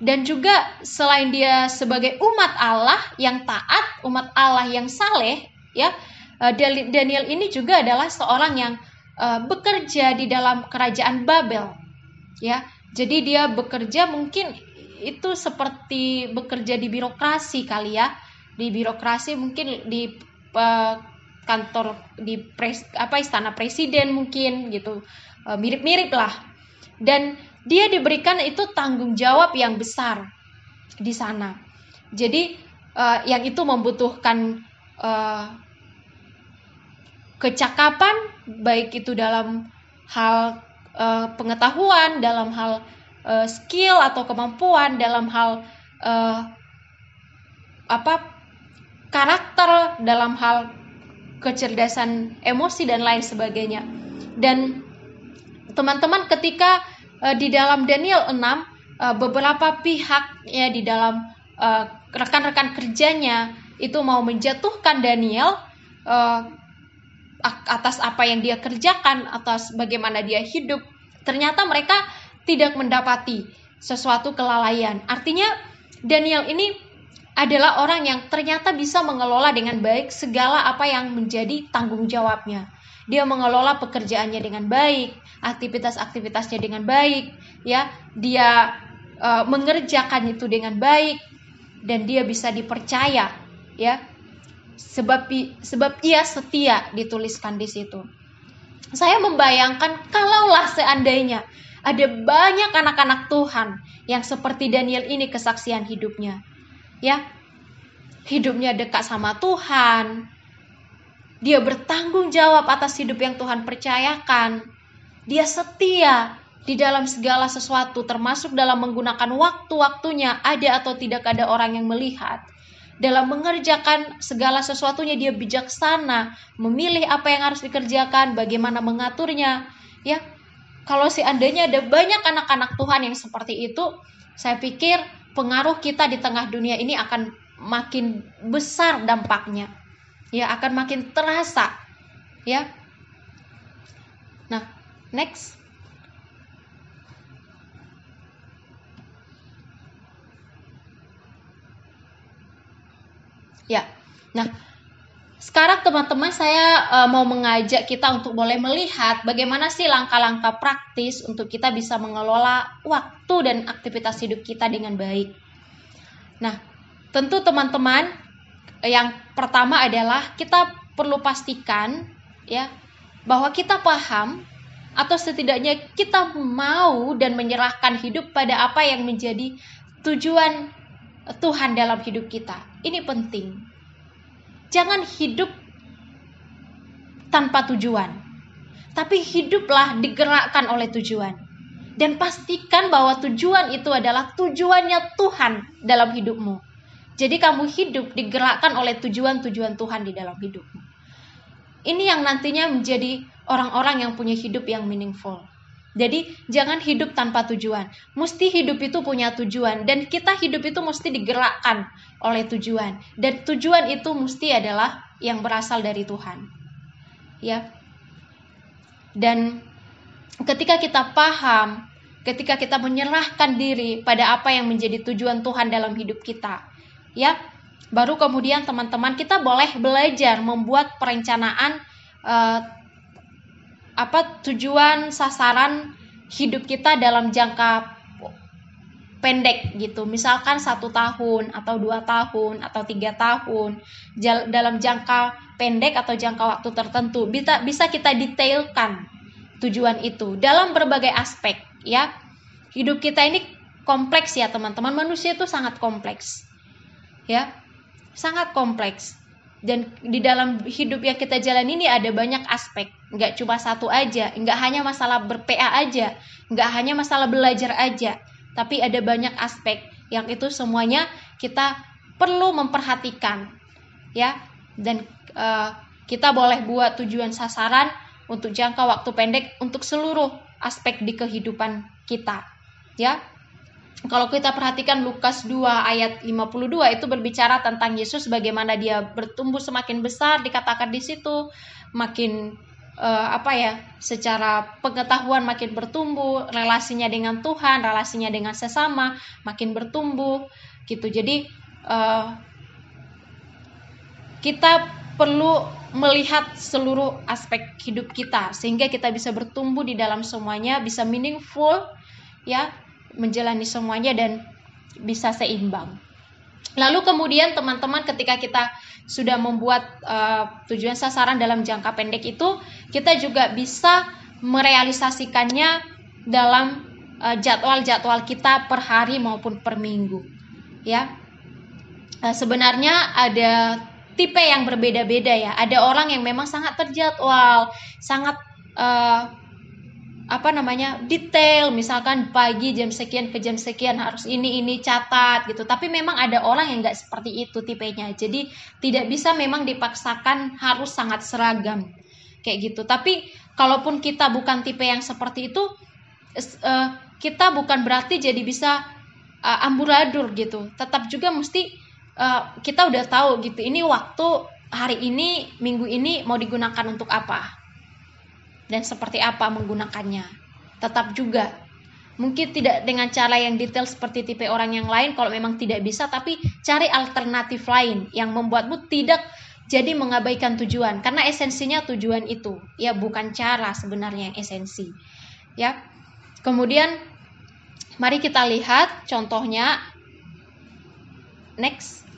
Dan juga selain dia sebagai umat Allah yang taat umat Allah yang saleh ya uh, Daniel ini juga adalah seorang yang uh, bekerja di dalam kerajaan Babel ya jadi dia bekerja mungkin itu seperti bekerja di birokrasi kali ya. Di birokrasi mungkin di uh, kantor di pres, apa istana presiden mungkin gitu. Mirip-mirip lah. Dan dia diberikan itu tanggung jawab yang besar di sana. Jadi yang itu membutuhkan uh, kecakapan baik itu dalam hal uh, pengetahuan, dalam hal uh, skill atau kemampuan, dalam hal uh, apa karakter, dalam hal kecerdasan emosi dan lain sebagainya. Dan teman-teman ketika uh, di dalam Daniel 6 uh, beberapa pihak ya di dalam rekan-rekan kerjanya itu mau menjatuhkan Daniel atas apa yang dia kerjakan, atas bagaimana dia hidup, ternyata mereka tidak mendapati sesuatu kelalaian. Artinya Daniel ini adalah orang yang ternyata bisa mengelola dengan baik segala apa yang menjadi tanggung jawabnya. Dia mengelola pekerjaannya dengan baik, aktivitas-aktivitasnya dengan baik, ya. Dia uh, mengerjakan itu dengan baik dan dia bisa dipercaya, ya sebab sebab ia setia dituliskan di situ. Saya membayangkan kalaulah seandainya ada banyak anak-anak Tuhan yang seperti Daniel ini kesaksian hidupnya. Ya. Hidupnya dekat sama Tuhan. Dia bertanggung jawab atas hidup yang Tuhan percayakan. Dia setia di dalam segala sesuatu termasuk dalam menggunakan waktu-waktunya ada atau tidak ada orang yang melihat dalam mengerjakan segala sesuatunya dia bijaksana, memilih apa yang harus dikerjakan, bagaimana mengaturnya, ya. Kalau seandainya ada banyak anak-anak Tuhan yang seperti itu, saya pikir pengaruh kita di tengah dunia ini akan makin besar dampaknya. Ya, akan makin terasa. Ya. Nah, next. Ya. Nah, sekarang teman-teman saya uh, mau mengajak kita untuk boleh melihat bagaimana sih langkah-langkah praktis untuk kita bisa mengelola waktu dan aktivitas hidup kita dengan baik. Nah, tentu teman-teman yang pertama adalah kita perlu pastikan ya bahwa kita paham atau setidaknya kita mau dan menyerahkan hidup pada apa yang menjadi tujuan Tuhan dalam hidup kita. Ini penting. Jangan hidup tanpa tujuan, tapi hiduplah digerakkan oleh tujuan. Dan pastikan bahwa tujuan itu adalah tujuannya Tuhan dalam hidupmu. Jadi kamu hidup digerakkan oleh tujuan-tujuan Tuhan di dalam hidupmu. Ini yang nantinya menjadi orang-orang yang punya hidup yang meaningful. Jadi jangan hidup tanpa tujuan. Mesti hidup itu punya tujuan dan kita hidup itu mesti digerakkan oleh tujuan. Dan tujuan itu mesti adalah yang berasal dari Tuhan. Ya. Dan ketika kita paham, ketika kita menyerahkan diri pada apa yang menjadi tujuan Tuhan dalam hidup kita, ya, baru kemudian teman-teman kita boleh belajar membuat perencanaan uh, apa tujuan sasaran hidup kita dalam jangka pendek gitu. Misalkan satu tahun atau dua tahun atau tiga tahun dalam jangka pendek atau jangka waktu tertentu. Bisa bisa kita detailkan tujuan itu dalam berbagai aspek ya. Hidup kita ini kompleks ya teman-teman. Manusia itu sangat kompleks ya. Sangat kompleks dan di dalam hidup yang kita jalan ini ada banyak aspek. Nggak cuma satu aja nggak hanya masalah berPA aja nggak hanya masalah belajar aja tapi ada banyak aspek yang itu semuanya kita perlu memperhatikan ya. Dan uh, kita boleh buat tujuan sasaran untuk jangka waktu pendek untuk seluruh aspek di kehidupan kita ya kalau kita perhatikan Lukas 2 ayat 52 itu berbicara tentang Yesus bagaimana dia bertumbuh semakin besar dikatakan di situ makin uh, apa ya secara pengetahuan makin bertumbuh relasinya dengan Tuhan relasinya dengan sesama makin bertumbuh gitu. Jadi uh, kita perlu melihat seluruh aspek hidup kita sehingga kita bisa bertumbuh di dalam semuanya bisa meaningful ya menjalani semuanya dan bisa seimbang. Lalu kemudian teman-teman ketika kita sudah membuat uh, tujuan sasaran dalam jangka pendek itu, kita juga bisa merealisasikannya dalam uh, jadwal-jadwal kita per hari maupun per minggu. Ya, uh, sebenarnya ada tipe yang berbeda-beda ya. Ada orang yang memang sangat terjadwal, sangat uh, apa namanya detail. Misalkan pagi jam sekian ke jam sekian harus ini ini catat gitu. Tapi memang ada orang yang nggak seperti itu tipenya. Jadi tidak bisa memang dipaksakan harus sangat seragam. Kayak gitu. Tapi kalaupun kita bukan tipe yang seperti itu uh, kita bukan berarti jadi bisa uh, amburadur gitu. Tetap juga mesti uh, kita udah tahu gitu ini waktu hari ini minggu ini mau digunakan untuk apa dan seperti apa menggunakannya. Tetap juga mungkin tidak dengan cara yang detail seperti tipe orang yang lain kalau memang tidak bisa tapi cari alternatif lain yang membuatmu tidak jadi mengabaikan tujuan. Karena esensinya tujuan itu ya bukan cara sebenarnya yang esensi ya. Kemudian mari kita lihat contohnya. Next.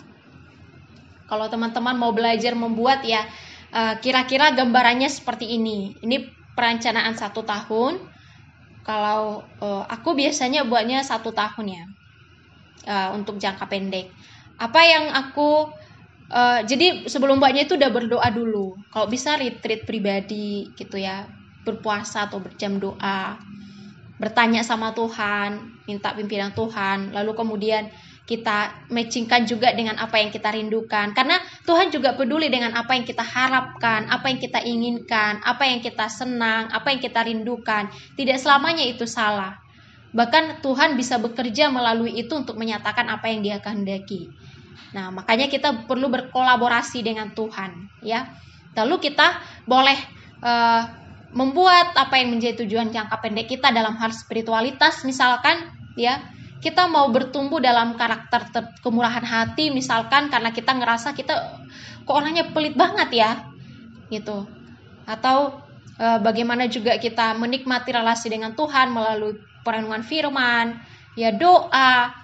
Kalau teman-teman mau belajar membuat ya eh, kira-kira gambarannya seperti ini. Ini perencanaan satu tahun. Kalau uh, aku biasanya buatnya satu tahun ya uh, untuk jangka pendek. Apa yang aku uh, jadi sebelum buatnya itu udah berdoa dulu. Kalau bisa retreat pribadi gitu ya, berpuasa atau berjam doa, bertanya sama Tuhan, minta pimpinan Tuhan, lalu kemudian kita matchingkan juga dengan apa yang kita rindukan karena Tuhan juga peduli dengan apa yang kita harapkan, apa yang kita inginkan, apa yang kita senang, apa yang kita rindukan. Tidak selamanya itu salah. Bahkan Tuhan bisa bekerja melalui itu untuk menyatakan apa yang Dia kehendaki. Nah, makanya kita perlu berkolaborasi dengan Tuhan, ya. Lalu kita boleh uh, membuat apa yang menjadi tujuan jangka pendek kita dalam hal spiritualitas misalkan ya kita mau bertumbuh dalam karakter kemurahan hati misalkan karena kita ngerasa kita kok orangnya pelit banget ya gitu. Atau e, bagaimana juga kita menikmati relasi dengan Tuhan melalui perenungan firman ya doa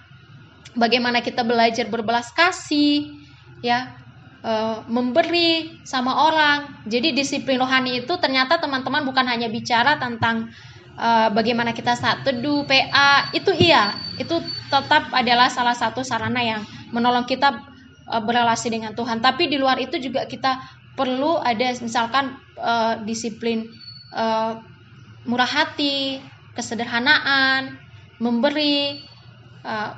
bagaimana kita belajar berbelas kasih ya e, memberi sama orang. Jadi disiplin rohani itu ternyata teman-teman bukan hanya bicara tentang uh, bagaimana kita saat teduh, PA, itu iya, itu tetap adalah salah satu sarana yang menolong kita uh, berelasi dengan Tuhan. Tapi di luar itu juga kita perlu ada misalkan uh, disiplin uh, murah hati, kesederhanaan, memberi, uh,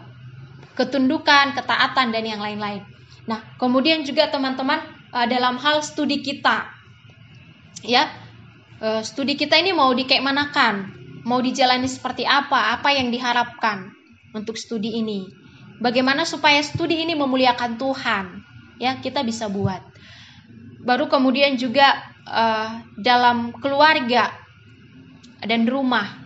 ketundukan, ketaatan dan yang lain-lain. Nah, kemudian juga teman-teman uh, dalam hal studi kita, ya uh, studi kita ini mau dikayak mau dijalani seperti apa, apa yang diharapkan untuk studi ini. Bagaimana supaya studi ini memuliakan Tuhan, ya kita bisa buat. Baru kemudian juga uh, dalam keluarga dan rumah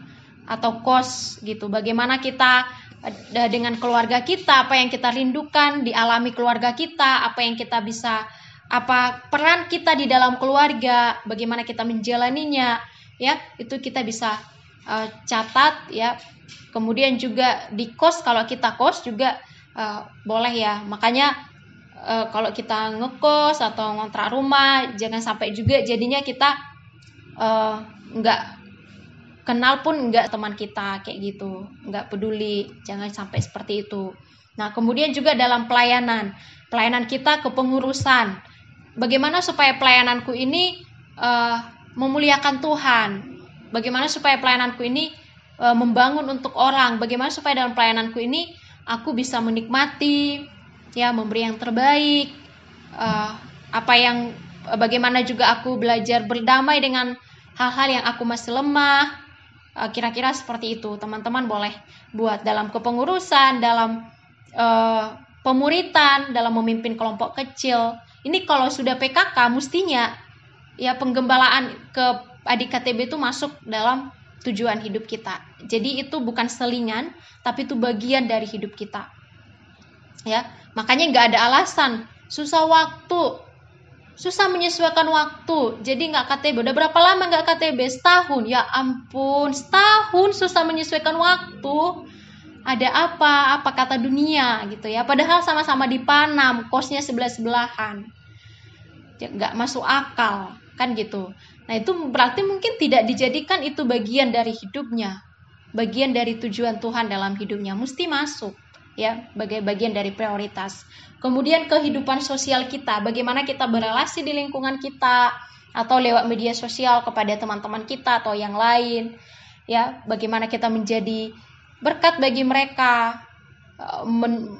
atau kos gitu. Bagaimana kita uh, dengan keluarga kita, apa yang kita rindukan dialami keluarga kita, apa yang kita bisa apa peran kita di dalam keluarga, bagaimana kita menjalaninya, ya itu kita bisa uh, catat ya. Kemudian juga di kos kalau kita kos juga uh, boleh ya. Makanya uh, kalau kita ngekos atau ngontrak rumah jangan sampai juga jadinya kita uh, nggak kenal pun enggak teman kita kayak gitu enggak peduli jangan sampai seperti itu nah kemudian juga dalam pelayanan pelayanan kita kepengurusan bagaimana supaya pelayananku ini uh, memuliakan Tuhan? Bagaimana supaya pelayananku ini uh, membangun untuk orang? Bagaimana supaya dalam pelayananku ini aku bisa menikmati ya memberi yang terbaik? Uh, apa yang bagaimana juga aku belajar berdamai dengan hal-hal yang aku masih lemah? Kira-kira seperti itu. Teman-teman boleh buat dalam kepengurusan dalam uh, pemuritan dalam memimpin kelompok kecil ini kalau sudah PKK mestinya ya penggembalaan ke adik KTB itu masuk dalam tujuan hidup kita. Jadi itu bukan selingan tapi itu bagian dari hidup kita. Ya makanya nggak ada alasan. Susah waktu. Susah menyesuaikan waktu. Jadi nggak KTB udah berapa lama nggak KTB setahun. Ya ampun setahun susah menyesuaikan waktu ada apa? Apa kata dunia? Gitu ya. Padahal sama-sama di Panam kosnya sebelah sebelahan ya, nggak masuk akal. Kan gitu. Nah itu berarti mungkin tidak dijadikan itu bagian dari hidupnya. Bagian dari tujuan Tuhan dalam hidupnya. Mesti masuk ya sebagai bagian dari prioritas. Kemudian kehidupan sosial kita, bagaimana kita berelasi di lingkungan kita atau lewat media sosial kepada teman-teman kita atau yang lain. Ya, bagaimana kita menjadi berkat bagi mereka, eh,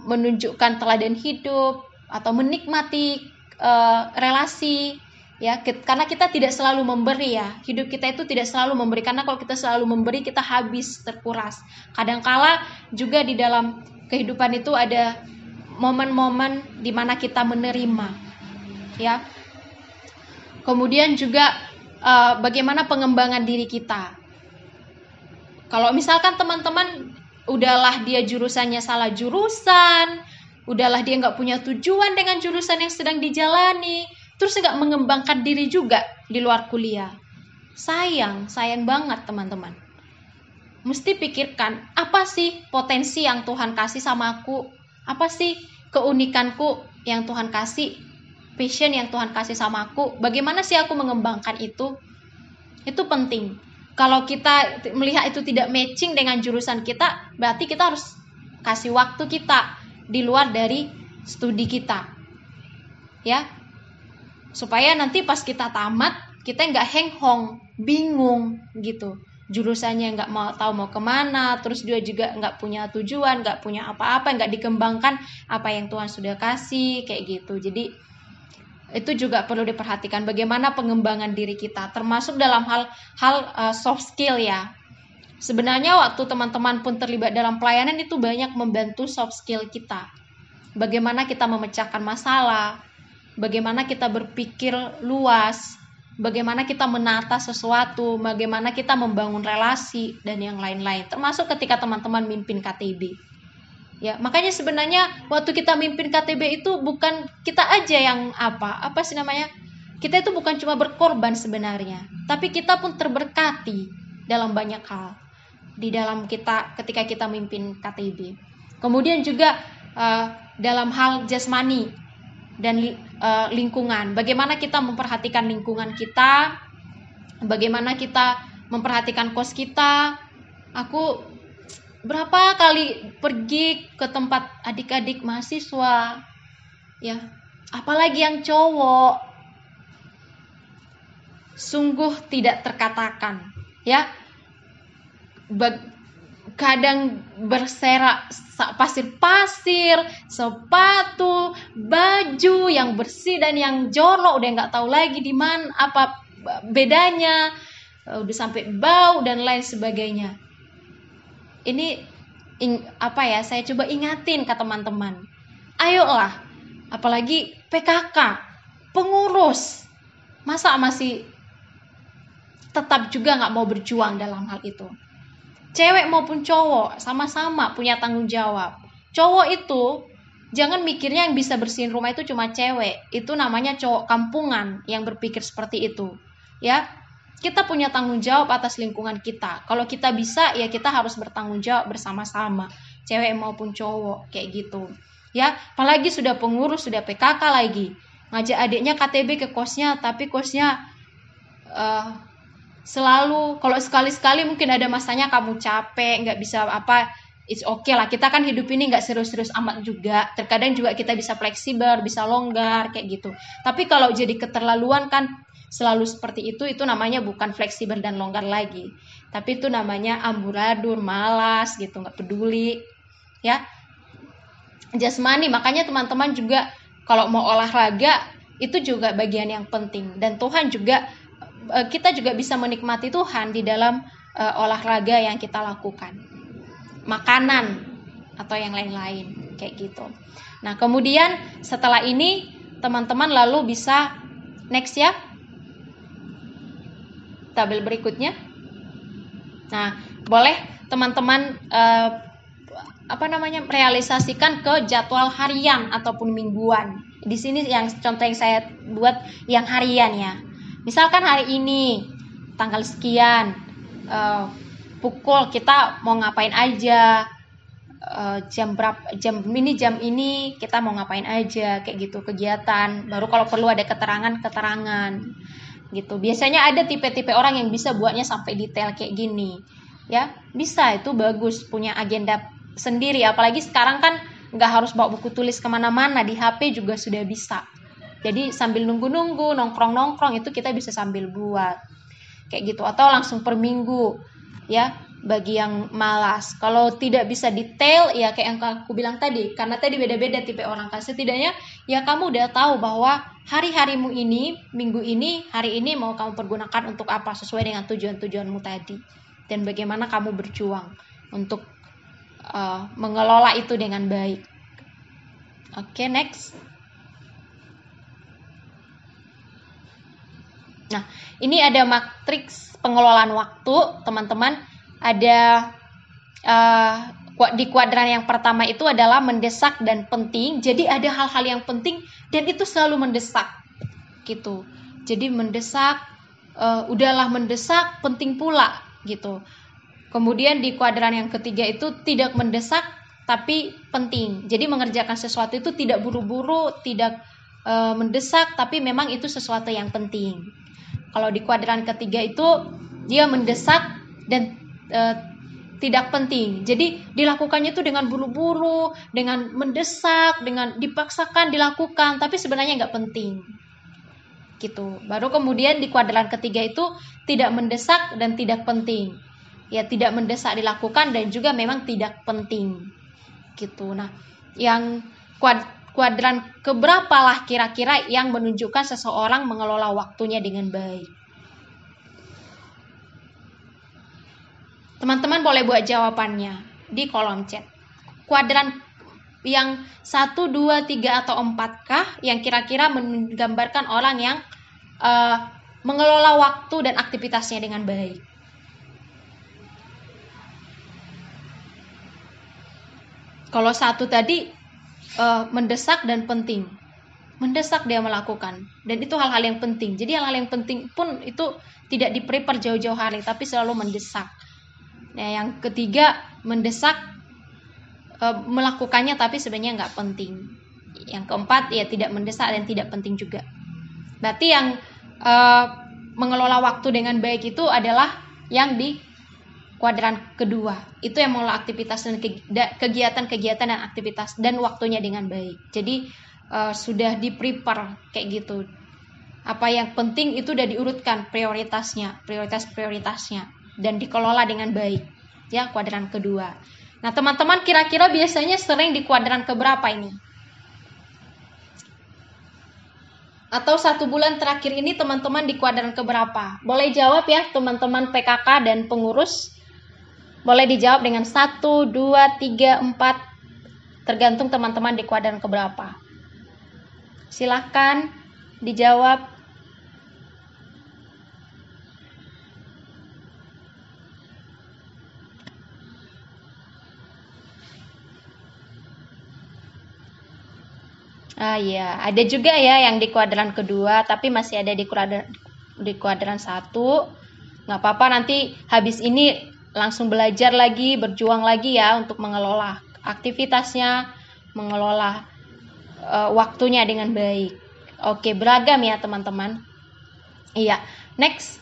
menunjukkan teladan hidup atau menikmati uh, relasi ya karena kita tidak selalu memberi ya. Hidup kita itu tidak selalu memberi karena kalau kita selalu memberi kita habis terkuras. Kadangkala juga di dalam kehidupan itu ada momen-momen di mana kita menerima ya. Kemudian juga uh, bagaimana pengembangan diri kita kalau misalkan teman-teman udahlah dia jurusannya salah jurusan udahlah dia nggak punya tujuan dengan jurusan yang sedang dijalani terus nggak mengembangkan diri juga di luar kuliah. Sayang sayang banget teman-teman. Mesti pikirkan apa sih potensi yang Tuhan kasih sama aku? Apa sih keunikanku yang Tuhan kasih? Passion yang Tuhan kasih sama aku? Bagaimana sih aku mengembangkan itu? Itu penting kalau kita melihat itu tidak matching dengan jurusan kita berarti kita harus kasih waktu kita di luar dari studi kita. Ya. Supaya nanti pas kita tamat kita nggak henghong bingung gitu. Jurusannya nggak mau tahu mau ke mana terus dia juga nggak punya tujuan nggak punya apa-apa nggak dikembangkan apa yang Tuhan sudah kasih kayak gitu. Jadi itu juga perlu diperhatikan bagaimana pengembangan diri kita termasuk dalam hal hal uh, soft skill ya sebenarnya waktu teman-teman pun terlibat dalam pelayanan itu banyak membantu soft skill kita bagaimana kita memecahkan masalah bagaimana kita berpikir luas bagaimana kita menata sesuatu, bagaimana kita membangun relasi dan yang lain-lain. Termasuk ketika teman-teman mimpin KTB. Ya, makanya sebenarnya waktu kita mimpin KTB itu bukan kita aja yang apa? Apa sih namanya? Kita itu bukan cuma berkorban sebenarnya, tapi kita pun terberkati dalam banyak hal di dalam kita ketika kita mimpin KTB. Kemudian juga uh, dalam hal jasmani dan uh, lingkungan. Bagaimana kita memperhatikan lingkungan kita? Bagaimana kita memperhatikan kos kita? Aku berapa kali pergi ke tempat adik-adik mahasiswa? Ya apalagi yang cowok. Sungguh tidak terkatakan ya. Kadang berserak pasir-pasir, sepatu, baju yang bersih dan yang jorok udah nggak tahu lagi di mana apa bedanya, udah sampai bau dan lain sebagainya. Ini ing, apa ya? Saya coba ingatin ke teman-teman. Ayolah, apalagi PKK, pengurus, masa masih tetap juga nggak mau berjuang dalam hal itu cewek maupun cowok sama-sama punya tanggung jawab. Cowok itu jangan mikirnya yang bisa bersihin rumah itu cuma cewek. Itu namanya cowok kampungan yang berpikir seperti itu. Ya. Kita punya tanggung jawab atas lingkungan kita. Kalau kita bisa ya kita harus bertanggung jawab bersama-sama. Cewek maupun cowok kayak gitu. Ya, apalagi sudah pengurus, sudah PKK lagi. Ngajak adiknya KTB ke kosnya, tapi kosnya uh, selalu kalau sekali-sekali mungkin ada masanya kamu capek nggak bisa apa it's okay lah kita kan hidup ini nggak serius-serius amat juga terkadang juga kita bisa fleksibel bisa longgar kayak gitu tapi kalau jadi keterlaluan kan selalu seperti itu itu namanya bukan fleksibel dan longgar lagi tapi itu namanya amburadul malas gitu nggak peduli ya jasmani makanya teman-teman juga kalau mau olahraga itu juga bagian yang penting dan Tuhan juga Eh, kita juga bisa menikmati Tuhan di dalam uh, olahraga yang kita lakukan. Makanan atau yang lain-lain kayak gitu. Nah, kemudian setelah ini teman-teman lalu bisa next ya. Tabel berikutnya. Nah, boleh teman-teman uh, apa namanya realisasikan ke jadwal harian ataupun mingguan. Di sini yang contoh yang saya buat yang harian ya. Misalkan hari ini tanggal sekian uh, pukul kita mau ngapain aja uh, jam berapa jam ini jam ini kita mau ngapain aja kayak gitu kegiatan baru kalau perlu ada keterangan keterangan gitu biasanya ada tipe-tipe orang yang bisa buatnya sampai detail kayak gini ya bisa itu bagus punya agenda sendiri apalagi sekarang kan nggak harus bawa buku tulis ke mana-mana di HP juga sudah bisa jadi sambil nunggu-nunggu, nongkrong-nongkrong itu kita bisa sambil buat. Kayak gitu atau langsung per minggu ya bagi yang malas. Kalau tidak bisa detail ya kayak yang aku bilang tadi, karena tadi beda-beda tipe orang kan. Setidaknya ya kamu udah tahu bahwa hari-harimu ini, minggu ini, hari ini mau kamu pergunakan untuk apa sesuai dengan tujuan-tujuanmu tadi. Dan bagaimana kamu berjuang untuk uh, mengelola itu dengan baik. Oke, okay, next. Nah, ini ada matriks pengelolaan waktu, teman-teman. Ada uh, di kuadran yang pertama itu adalah mendesak dan penting. Jadi ada hal-hal yang penting dan itu selalu mendesak, gitu. Jadi mendesak, uh, udahlah mendesak, penting pula, gitu. Kemudian di kuadran yang ketiga itu tidak mendesak tapi penting. Jadi mengerjakan sesuatu itu tidak buru-buru, tidak uh, mendesak tapi memang itu sesuatu yang penting. Kalau di kuadran ketiga itu dia mendesak dan e, tidak penting. Jadi dilakukannya itu dengan buru-buru, dengan mendesak, dengan dipaksakan dilakukan, tapi sebenarnya nggak penting. Gitu. Baru kemudian di kuadran ketiga itu tidak mendesak dan tidak penting. Ya tidak mendesak dilakukan dan juga memang tidak penting. Gitu. Nah, yang kuad kuadran keberapa lah kira-kira yang menunjukkan seseorang mengelola waktunya dengan baik. Teman-teman boleh buat jawabannya di kolom chat. Kuadran yang 1, 2, 3, atau 4 kah yang kira-kira menggambarkan orang yang uh, mengelola waktu dan aktivitasnya dengan baik. Kalau satu tadi uh, mendesak dan penting. Mendesak dia melakukan dan itu hal-hal yang penting. Jadi hal-hal yang penting pun itu tidak diprepare jauh-jauh hari tapi selalu mendesak. Nah, yang ketiga mendesak uh, melakukannya tapi sebenarnya nggak penting. Yang keempat ya tidak mendesak dan tidak penting juga. Berarti yang uh, mengelola waktu dengan baik itu adalah yang di kuadran kedua itu yang mengelola aktivitas dan kegiatan-kegiatan dan aktivitas dan waktunya dengan baik jadi uh, sudah di prepare kayak gitu apa yang penting itu sudah diurutkan prioritasnya prioritas prioritasnya dan dikelola dengan baik ya kuadran kedua nah teman-teman kira-kira biasanya sering di kuadran keberapa ini atau satu bulan terakhir ini teman-teman di kuadran keberapa? Boleh jawab ya teman-teman PKK dan pengurus. Boleh dijawab dengan 1, 2, 3, 4 tergantung teman-teman di kuadran keberapa. Silahkan dijawab. Ah iya, ada juga ya yang di kuadran kedua, tapi masih ada di kuadran di kuadran satu. Nggak apa-apa nanti habis ini langsung belajar lagi, berjuang lagi ya untuk mengelola aktivitasnya, mengelola uh, waktunya dengan baik. Oke, beragam ya teman-teman. Iya, next.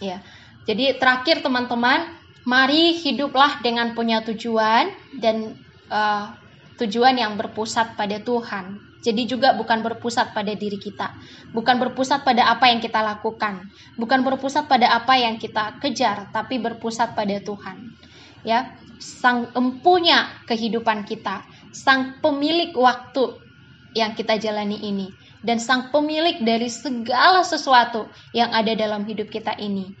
Ya. Jadi terakhir teman-teman, mari hiduplah dengan punya tujuan dan uh, tujuan yang berpusat pada Tuhan. Jadi juga bukan berpusat pada diri kita, bukan berpusat pada apa yang kita lakukan, bukan berpusat pada apa yang kita kejar, tapi berpusat pada Tuhan. Ya, sang empunya kehidupan kita, sang pemilik waktu yang kita jalani ini, dan sang pemilik dari segala sesuatu yang ada dalam hidup kita ini.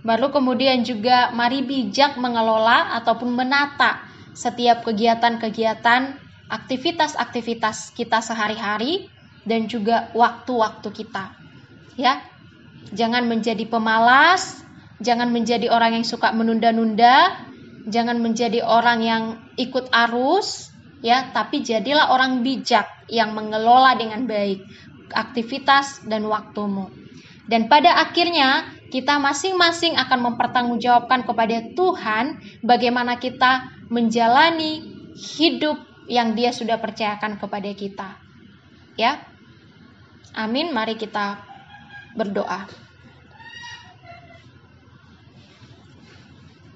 Baru kemudian juga mari bijak mengelola ataupun menata setiap kegiatan-kegiatan aktivitas-aktivitas kita sehari-hari dan juga waktu-waktu kita. Ya. Jangan menjadi pemalas, jangan menjadi orang yang suka menunda-nunda, jangan menjadi orang yang ikut arus, ya, tapi jadilah orang bijak yang mengelola dengan baik aktivitas dan waktumu. Dan pada akhirnya kita masing-masing akan mempertanggungjawabkan kepada Tuhan bagaimana kita menjalani hidup yang Dia sudah percayakan kepada kita. Ya. Amin. Mari kita berdoa.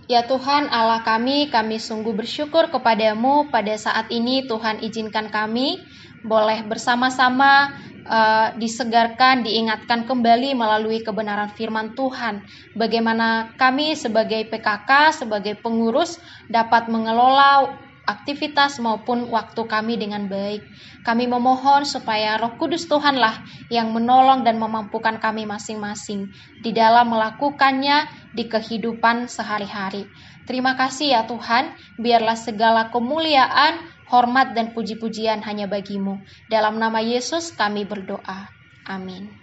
Ya Tuhan Allah kami, kami sungguh bersyukur kepadamu pada saat ini Tuhan izinkan kami boleh bersama-sama uh, disegarkan, diingatkan kembali melalui kebenaran firman Tuhan. Bagaimana kami sebagai PKK, sebagai pengurus dapat mengelola aktivitas maupun waktu kami dengan baik. Kami memohon supaya Roh Kudus Tuhanlah yang menolong dan memampukan kami masing-masing di dalam melakukannya di kehidupan sehari-hari. Terima kasih ya Tuhan, biarlah segala kemuliaan, hormat dan puji-pujian hanya bagimu. Dalam nama Yesus kami berdoa. Amin.